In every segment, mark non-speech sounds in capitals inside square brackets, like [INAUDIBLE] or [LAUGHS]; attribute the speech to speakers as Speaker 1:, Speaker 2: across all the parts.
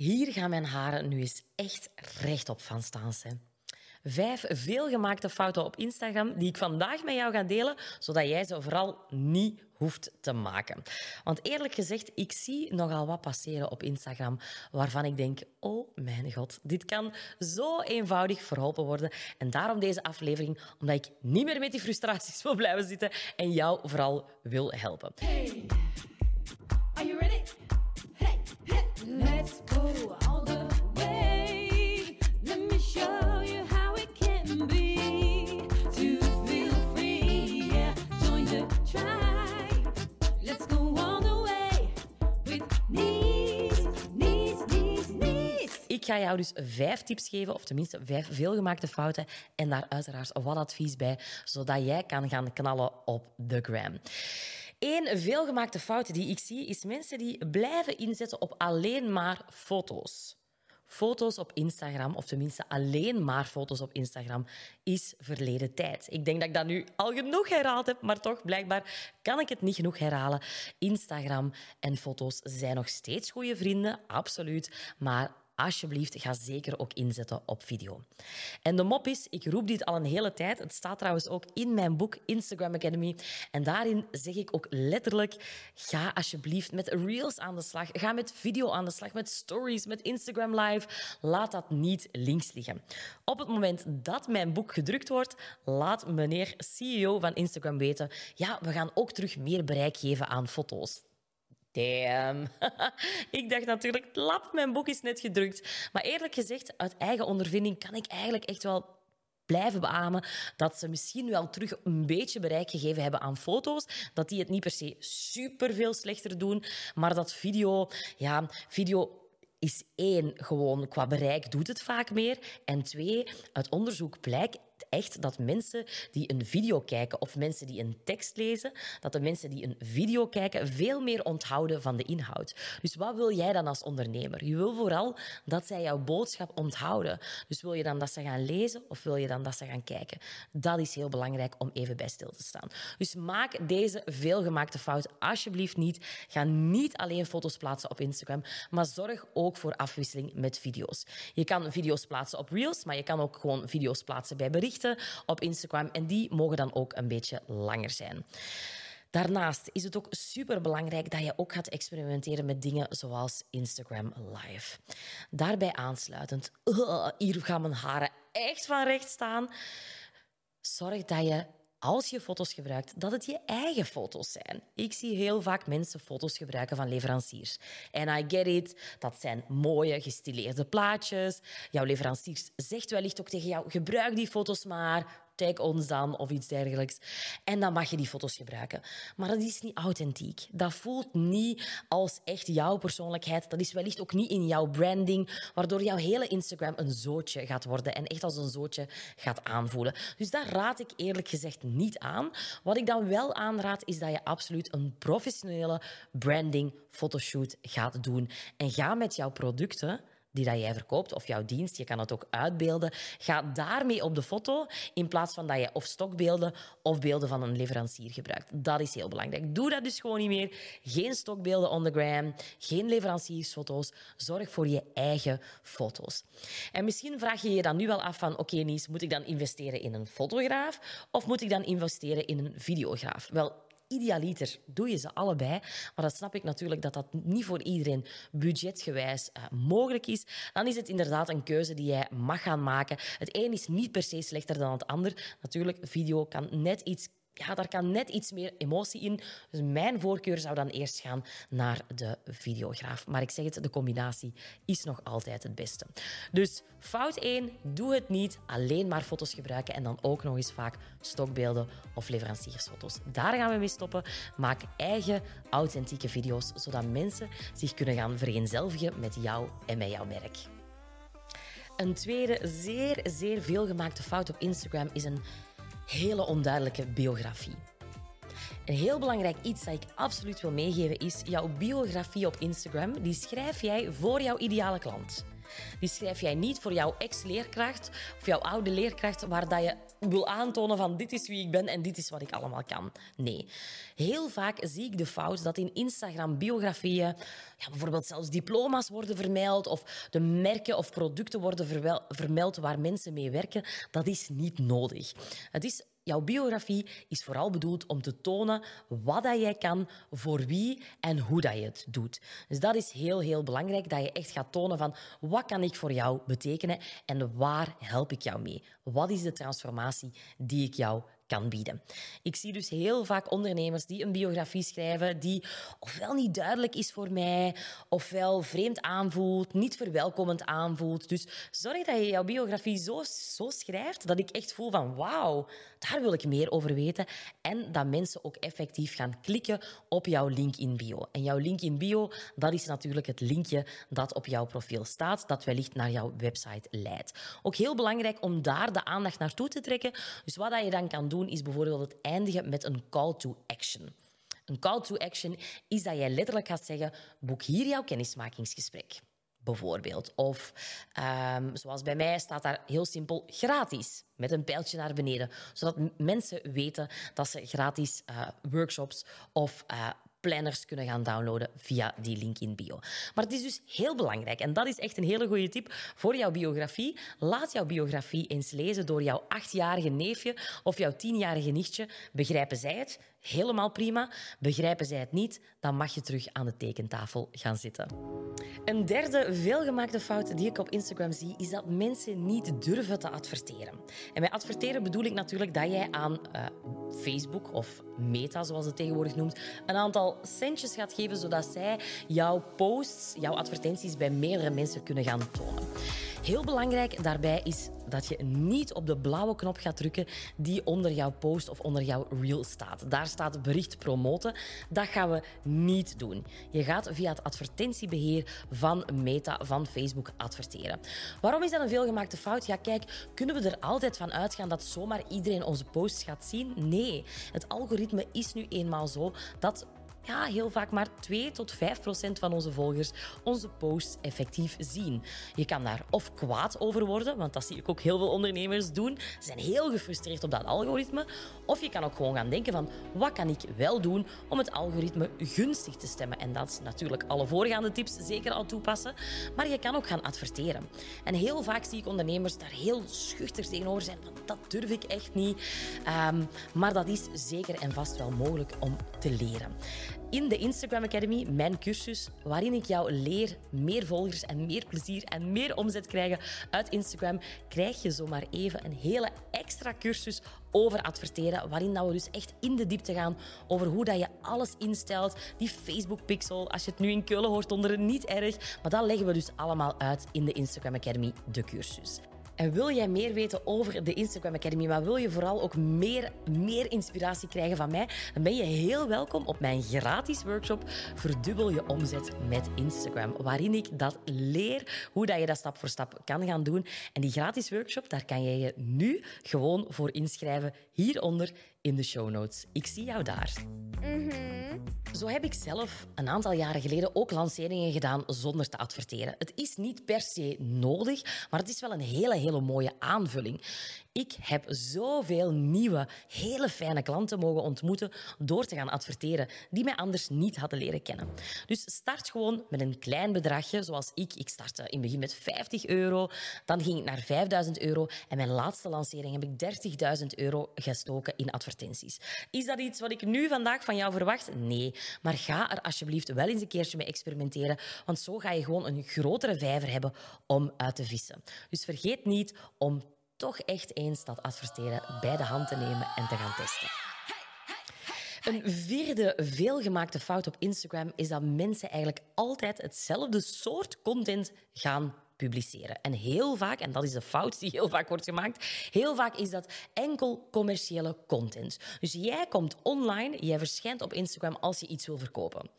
Speaker 1: Hier gaan mijn haren nu eens echt rechtop van staan. Hè. Vijf veelgemaakte fouten op Instagram die ik vandaag met jou ga delen, zodat jij ze vooral niet hoeft te maken. Want eerlijk gezegd, ik zie nogal wat passeren op Instagram waarvan ik denk, oh mijn god, dit kan zo eenvoudig verholpen worden. En daarom deze aflevering, omdat ik niet meer met die frustraties [LAUGHS] wil blijven zitten en jou vooral wil helpen. Ga jou dus vijf tips geven, of tenminste vijf veelgemaakte fouten, en daar uiteraard wat advies bij, zodat jij kan gaan knallen op de gram. Eén veelgemaakte fout die ik zie, is mensen die blijven inzetten op alleen maar foto's. Foto's op Instagram, of tenminste alleen maar foto's op Instagram, is verleden tijd. Ik denk dat ik dat nu al genoeg herhaald heb, maar toch, blijkbaar kan ik het niet genoeg herhalen. Instagram en foto's zijn nog steeds goede vrienden, absoluut. Maar alsjeblieft, ga zeker ook inzetten op video. En de mop is, ik roep dit al een hele tijd. Het staat trouwens ook in mijn boek Instagram Academy. En daarin zeg ik ook letterlijk, ga alsjeblieft met reels aan de slag. Ga met video aan de slag, met stories, met Instagram Live. Laat dat niet links liggen. Op het moment dat mijn boek gedrukt wordt, laat meneer CEO van Instagram weten, ja, we gaan ook terug meer bereik geven aan foto's. Damn. [LAUGHS] ik dacht natuurlijk, lap, mijn boek is net gedrukt. Maar eerlijk gezegd, uit eigen ondervinding kan ik eigenlijk echt wel blijven beamen dat ze misschien wel terug een beetje bereik gegeven hebben aan foto's. Dat die het niet per se super veel slechter doen, maar dat video, ja, video is één, gewoon qua bereik doet het vaak meer. En twee, uit onderzoek blijkt echt dat mensen die een video kijken of mensen die een tekst lezen, dat de mensen die een video kijken veel meer onthouden van de inhoud. Dus wat wil jij dan als ondernemer? Je wil vooral dat zij jouw boodschap onthouden. Dus wil je dan dat ze gaan lezen of wil je dan dat ze gaan kijken? Dat is heel belangrijk om even bij stil te staan. Dus maak deze veelgemaakte fout alsjeblieft niet. Ga niet alleen foto's plaatsen op Instagram, maar zorg ook voor afwisseling met video's. Je kan video's plaatsen op Reels, maar je kan ook gewoon video's plaatsen bij berichten op Instagram. En die mogen dan ook een beetje langer zijn. Daarnaast is het ook super belangrijk dat je ook gaat experimenteren met dingen zoals Instagram Live. Daarbij aansluitend, [LAUGHS] hier gaan mijn haren echt van recht staan. Zorg dat je als je foto's gebruikt, dat het je eigen foto's zijn. Ik zie heel vaak mensen foto's gebruiken van leveranciers. En I get it, dat zijn mooie, gestileerde plaatjes. Jouw leverancier zegt wellicht ook tegen jou, gebruik die foto's maar, tag ons dan of iets dergelijks. En dan mag je die foto's gebruiken. Maar dat is niet authentiek. Dat voelt niet als echt jouw persoonlijkheid. Dat is wellicht ook niet in jouw branding, waardoor jouw hele Instagram een zootje gaat worden en echt als een zootje gaat aanvoelen. Dus daar raad ik eerlijk gezegd niet aan. Wat ik dan wel aanraad, is dat je absoluut een professionele branding fotoshoot gaat doen. En ga met jouw producten die dat jij verkoopt of jouw dienst, je kan het ook uitbeelden. Ga daarmee op de foto in plaats van dat je of stokbeelden of beelden van een leverancier gebruikt. Dat is heel belangrijk. Doe dat dus gewoon niet meer. Geen stokbeelden on the geen leveranciersfoto's. Zorg voor je eigen foto's. En misschien vraag je je dan nu wel af van, oké Nies, moet ik dan investeren in een fotograaf of moet ik dan investeren in een videograaf? Wel, idealiter doe je ze allebei. Maar dat snap ik natuurlijk dat dat niet voor iedereen budgetgewijs uh, mogelijk is. Dan is het inderdaad een keuze die jij mag gaan maken. Het een is niet per se slechter dan het ander. Natuurlijk, video kan net iets ja, daar kan net iets meer emotie in. Dus mijn voorkeur zou dan eerst gaan naar de videograaf. Maar ik zeg het, de combinatie is nog altijd het beste. Dus fout 1, doe het niet. Alleen maar foto's gebruiken en dan ook nog eens vaak stokbeelden of leveranciersfoto's. Daar gaan we mee stoppen. Maak eigen authentieke video's, zodat mensen zich kunnen gaan vereenzelvigen met jou en met jouw merk. Een tweede zeer, zeer veelgemaakte fout op Instagram is een hele onduidelijke biografie. Een heel belangrijk iets dat ik absoluut wil meegeven is jouw biografie op Instagram. Die schrijf jij voor jouw ideale klant. Die schrijf jij niet voor jouw ex-leerkracht of jouw oude leerkracht, waar dat je wil aantonen van dit is wie ik ben en dit is wat ik allemaal kan. Nee. Heel vaak zie ik de fout dat in Instagram-biografieën ja, bijvoorbeeld zelfs diploma's worden vermeld of de merken of producten worden vermeld waar mensen mee werken. Dat is niet nodig. Het is Jouw biografie is vooral bedoeld om te tonen wat dat jij kan, voor wie en hoe dat je het doet. Dus dat is heel, heel belangrijk, dat je echt gaat tonen van wat kan ik voor jou betekenen en waar help ik jou mee? Wat is de transformatie die ik jou kan bieden. Ik zie dus heel vaak ondernemers die een biografie schrijven die ofwel niet duidelijk is voor mij, ofwel vreemd aanvoelt, niet verwelkomend aanvoelt. Dus zorg dat je jouw biografie zo, zo schrijft dat ik echt voel van wauw, daar wil ik meer over weten. En dat mensen ook effectief gaan klikken op jouw link in bio. En jouw link in bio, dat is natuurlijk het linkje dat op jouw profiel staat, dat wellicht naar jouw website leidt. Ook heel belangrijk om daar de aandacht naartoe te trekken. Dus wat dat je dan kan doen, is bijvoorbeeld het eindigen met een call to action. Een call to action is dat jij letterlijk gaat zeggen: boek hier jouw kennismakingsgesprek. Bijvoorbeeld. Of ehm, zoals bij mij staat daar heel simpel gratis met een pijltje naar beneden, zodat mensen weten dat ze gratis eh, workshops of eh, planners kunnen gaan downloaden via die link in bio. Maar het is dus heel belangrijk, en dat is echt een hele goede tip voor jouw biografie. Laat jouw biografie eens lezen door jouw achtjarige neefje of jouw tienjarige nichtje. Begrijpen zij het? Helemaal prima. Begrijpen zij het niet? Dan mag je terug aan de tekentafel gaan zitten. Een derde veelgemaakte fout die ik op Instagram zie, is dat mensen niet durven te adverteren. En met adverteren bedoel ik natuurlijk dat jij aan eh, Facebook of Meta, zoals het tegenwoordig noemt, een aantal centjes gaat geven zodat zij jouw posts, jouw advertenties bij meerdere mensen kunnen gaan tonen. Heel belangrijk daarbij is dat je niet op de blauwe knop gaat drukken die onder jouw post of onder jouw reel staat. Daar staat bericht promoten. Dat gaan we niet doen. Je gaat via het advertentiebeheer van Meta, van Facebook adverteren. Waarom is dat een veelgemaakte fout? Ja, kijk, kunnen we er altijd van uitgaan dat zomaar iedereen onze posts gaat zien? Nee. Het algoritme is nu eenmaal zo dat ja, heel vaak maar 2 tot 5 procent van onze volgers onze posts effectief zien. Je kan daar of kwaad over worden, want dat zie ik ook heel veel ondernemers doen. Ze zijn heel gefrustreerd op dat algoritme. Of je kan ook gewoon gaan denken van, wat kan ik wel doen om het algoritme gunstig te stemmen? En dat is natuurlijk alle voorgaande tips zeker al toepassen. Maar je kan ook gaan adverteren. En heel vaak zie ik ondernemers daar heel schuchter tegenover zijn. Van, dat durf ik echt niet. Ehm, maar dat is zeker en vast wel mogelijk om te leren. In de Instagram Academy, mijn cursus, waarin ik jou leer meer volgers en meer plezier en meer omzet krijgen uit Instagram, krijg je zomaar even een hele extra cursus over adverteren, waarin dat we dus echt in de diepte gaan over hoe dat je alles instelt, die Facebook pixel. Als je het nu in Keulen hoort onder niet erg, maar dat leggen we dus allemaal uit in de Instagram Academy, de cursus. En wil jij meer weten over de Instagram Academy, maar wil je vooral ook meer, meer inspiratie krijgen van mij, dan ben je heel welkom op mijn gratis workshop Verdubbel je omzet met Instagram, waarin ik dat leer hoe dat je dat stap voor stap kan gaan doen. En die gratis workshop, daar kan je je nu gewoon voor inschrijven hieronder in de show notes. Ik zie jou daar. Zo heb ik zelf een aantal jaren geleden ook lanceringen gedaan zonder te adverteren. Het is niet per se nodig, maar het is wel een hele, hele mooie aanvulling. Ik heb zoveel nieuwe, hele fijne klanten mogen ontmoeten door te gaan adverteren, die mij anders niet hadden leren kennen. Dus start gewoon met een klein bedragje, zoals ik. Ik startte in het begin met 50 euro, dan ging ik naar 5000 euro en mijn laatste lancering heb ik 30.000 euro gestoken in advertenties. Is dat iets wat ik nu vandaag van jou verwacht? Nee. Maar ga er alsjeblieft wel eens een keertje mee experimenteren, want zo ga je gewoon een grotere vijver hebben om uit te vissen. Dus vergeet niet om toch echt eens dat adverteren bij de hand te nemen en te gaan testen. Een vierde veelgemaakte fout op Instagram is dat mensen eigenlijk altijd hetzelfde soort content gaan publiceren. En heel vaak, en dat is de fout die heel vaak wordt gemaakt, heel vaak is dat enkel commerciële content. Dus jij komt online, jij verschijnt op Instagram als je iets wil verkopen.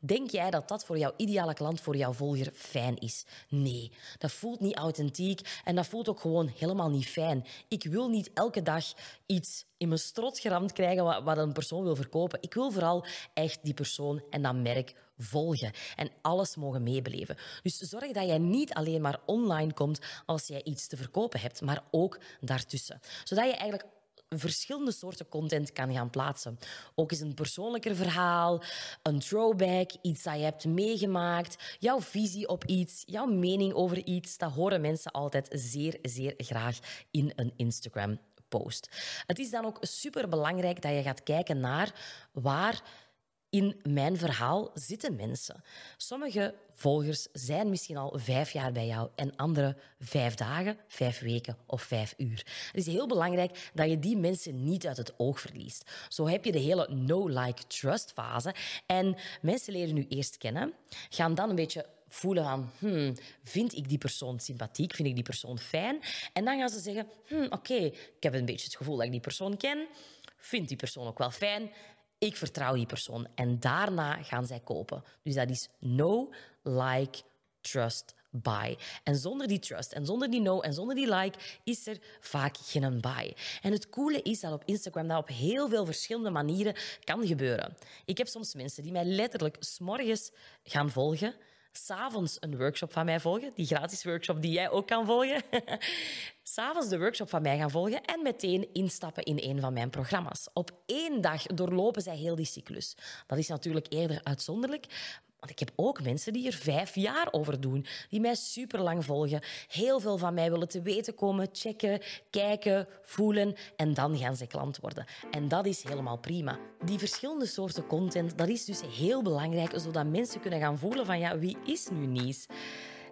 Speaker 1: Denk jij dat dat voor jouw ideale klant, voor jouw volger, fijn is? Nee, dat voelt niet authentiek en dat voelt ook gewoon helemaal niet fijn. Ik wil niet elke dag iets in mijn strot geramd krijgen wat, wat een persoon wil verkopen. Ik wil vooral echt die persoon en dat merk volgen en alles mogen meebeleven. Dus zorg dat jij niet alleen maar online komt als jij iets te verkopen hebt, maar ook daartussen. Zodat je eigenlijk verschillende soorten content kan gaan plaatsen. Ook eens een persoonlijker verhaal, een throwback, iets dat je hebt meegemaakt, jouw visie op iets, jouw mening over iets. Dat horen mensen altijd zeer, zeer graag in een Instagram post. Het is dan ook super belangrijk dat je gaat kijken naar waar in mijn verhaal zitten mensen. Sommige volgers zijn misschien al vijf jaar bij jou en andere vijf dagen, vijf weken of vijf uur. Het is heel belangrijk dat je die mensen niet uit het oog verliest. Zo heb je de hele no-like-trust fase. En mensen leren nu eerst kennen, gaan dan een beetje voelen van, hmm, vind ik die persoon sympathiek, vind ik die persoon fijn? En dan gaan ze zeggen, hmm, oké, ik heb een beetje het gevoel dat ik die persoon ken, vind die persoon ook wel fijn, ik vertrouw die persoon. En daarna gaan zij kopen. Dus dat is no, like, trust, buy. En zonder die trust en zonder die no en zonder die like is er vaak geen buy. En het coole is dat op Instagram dat op heel veel verschillende manieren kan gebeuren. Ik heb soms mensen die mij letterlijk s'morgens gaan volgen s'avonds een workshop van mij volgen, die gratis workshop die jij ook kan volgen. [LAUGHS] S'avonds de workshop van mij gaan volgen en meteen instappen in een van mijn programma's. Op één dag doorlopen zij heel die cyclus. Dat is natuurlijk eerder uitzonderlijk, want ik heb ook mensen die er vijf jaar over doen, die mij superlang volgen, heel veel van mij willen te weten komen, checken, kijken, voelen en dan gaan ze klant worden. En dat is helemaal prima. Die verschillende soorten content, dat is dus heel belangrijk, zodat mensen kunnen gaan voelen van ja, wie is nu Nies?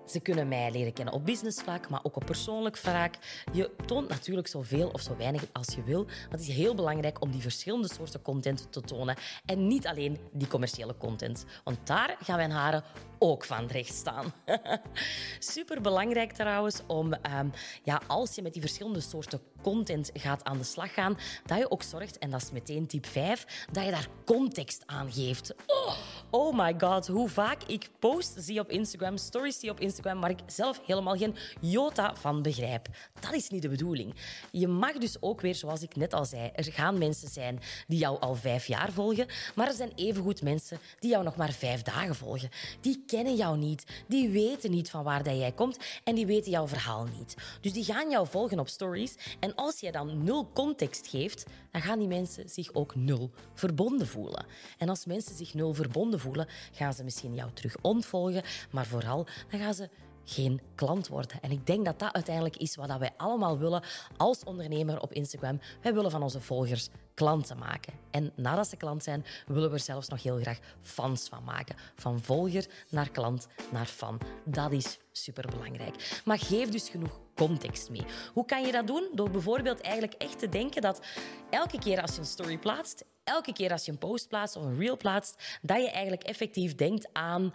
Speaker 1: Ze kunnen mij leren kennen op businessvlak, maar ook op persoonlijk vlak. Je toont natuurlijk zoveel of zo weinig als je wil. Maar het is heel belangrijk om die verschillende soorten content te tonen. En niet alleen die commerciële content. Want daar gaan mijn haren ook van recht staan. [LAUGHS] Super belangrijk trouwens om, um, ja, als je met die verschillende soorten content gaat aan de slag gaan, dat je ook zorgt, en dat is meteen tip 5, dat je daar context aan geeft. Oh, oh my god, hoe vaak ik posts zie op Instagram, stories zie op Instagram, waar ik zelf helemaal geen jota van begrijp. Dat is niet de bedoeling. Je mag dus ook weer, zoals ik net al zei, er gaan mensen zijn die jou al vijf jaar volgen, maar er zijn evengoed mensen die jou nog maar vijf dagen volgen. Die kennen jou niet, die weten niet van waar dat jij komt en die weten jouw verhaal niet. Dus die gaan jou volgen op stories en als je dan nul context geeft, dan gaan die mensen zich ook nul verbonden voelen. En als mensen zich nul verbonden voelen, gaan ze misschien jou terug ontvolgen, maar vooral dan gaan ze geen klant worden. En ik denk dat dat uiteindelijk is wat wij allemaal willen als ondernemer op Instagram. Wij willen van onze volgers klanten maken. En nadat ze klant zijn, willen we er zelfs nog heel graag fans van maken. Van volger naar klant naar fan. Dat is superbelangrijk. Maar geef dus genoeg context mee. Hoe kan je dat doen? Door bijvoorbeeld eigenlijk echt te denken dat elke keer als je een story plaatst, elke keer als je een post plaatst of een reel plaatst, dat je eigenlijk effectief denkt aan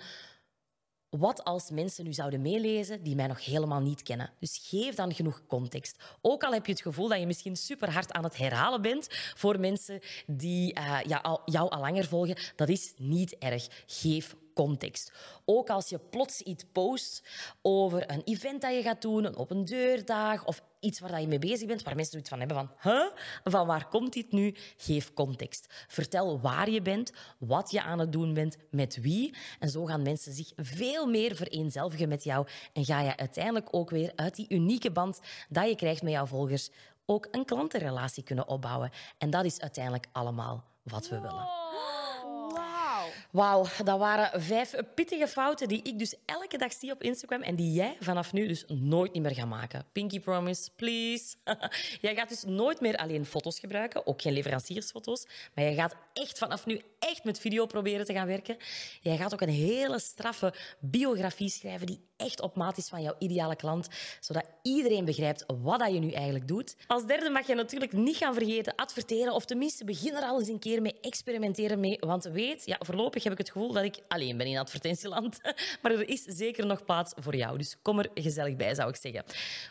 Speaker 1: wat als mensen nu zouden meelezen die mij nog helemaal niet kennen? Dus geef dan genoeg context. Ook al heb je het gevoel dat je misschien super hard aan het herhalen bent voor mensen die al, jou al langer volgen, dat is niet erg. Geef context. Ook als je plots iets post over een event dat je gaat doen, een open deurdag of iets waar je mee bezig bent, waar mensen zoiets van hebben van, huh? van waar komt dit nu? Geef context. Vertel waar je bent, wat je aan het doen bent, met wie. En zo gaan mensen zich veel meer vereenzelvigen met jou en ga je uiteindelijk ook weer uit die unieke band dat je krijgt met jouw volgers ook een klantenrelatie kunnen opbouwen. En dat is uiteindelijk allemaal wat we willen. Wauw, dat waren vijf pittige fouten die ik dus elke dag zie op Instagram en die jij vanaf nu dus nooit meer gaat maken. Pinky promise, please. [LAUGHS] jij gaat dus nooit meer alleen foto's gebruiken, ook geen leveranciersfoto's, maar jij gaat echt vanaf nu echt met video proberen te gaan werken. Jij gaat ook een hele straffe biografie schrijven die echt op maat is van jouw ideale klant, zodat iedereen begrijpt wat dat je nu eigenlijk doet. Als derde mag je natuurlijk niet gaan vergeten adverteren of tenminste begin er al eens een keer mee experimenteren mee, want weet, ja, voorlopig heb ik het gevoel dat ik alleen ben in advertentieland, [LAUGHS] maar er is zeker nog plaats voor jou, dus kom er gezellig bij, zou ik zeggen.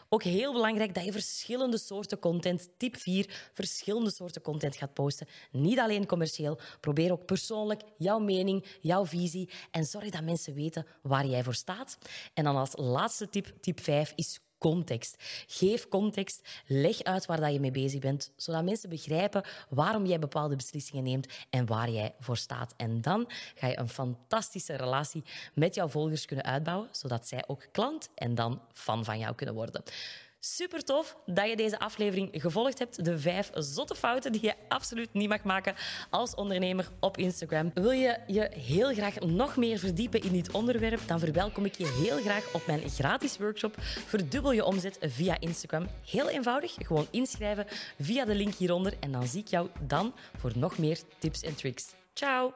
Speaker 1: Ook heel belangrijk dat je verschillende soorten content, tip 4, verschillende soorten content gaat posten. Niet alleen commercieel, probeer ook persoonlijk jouw mening, jouw visie en zorg dat mensen weten waar jij voor staat. En dan als laatste tip, tip 5, is context. Geef context, leg uit waar dat je mee bezig bent, zodat mensen begrijpen waarom jij bepaalde beslissingen neemt en waar jij voor staat. En dan ga je een fantastische relatie met jouw volgers kunnen uitbouwen, zodat zij ook klant en dan fan van jou kunnen worden. Super tof dat je deze aflevering gevolgd hebt. De vijf zotte fouten die je absoluut niet mag maken als ondernemer op Instagram. Wil je je heel graag nog meer verdiepen in dit onderwerp? Dan verwelkom ik je heel graag op mijn gratis workshop Verdubbel je omzet via Instagram. Heel eenvoudig, gewoon inschrijven via de link hieronder en dan zie ik jou dan voor nog meer tips en tricks. Ciao!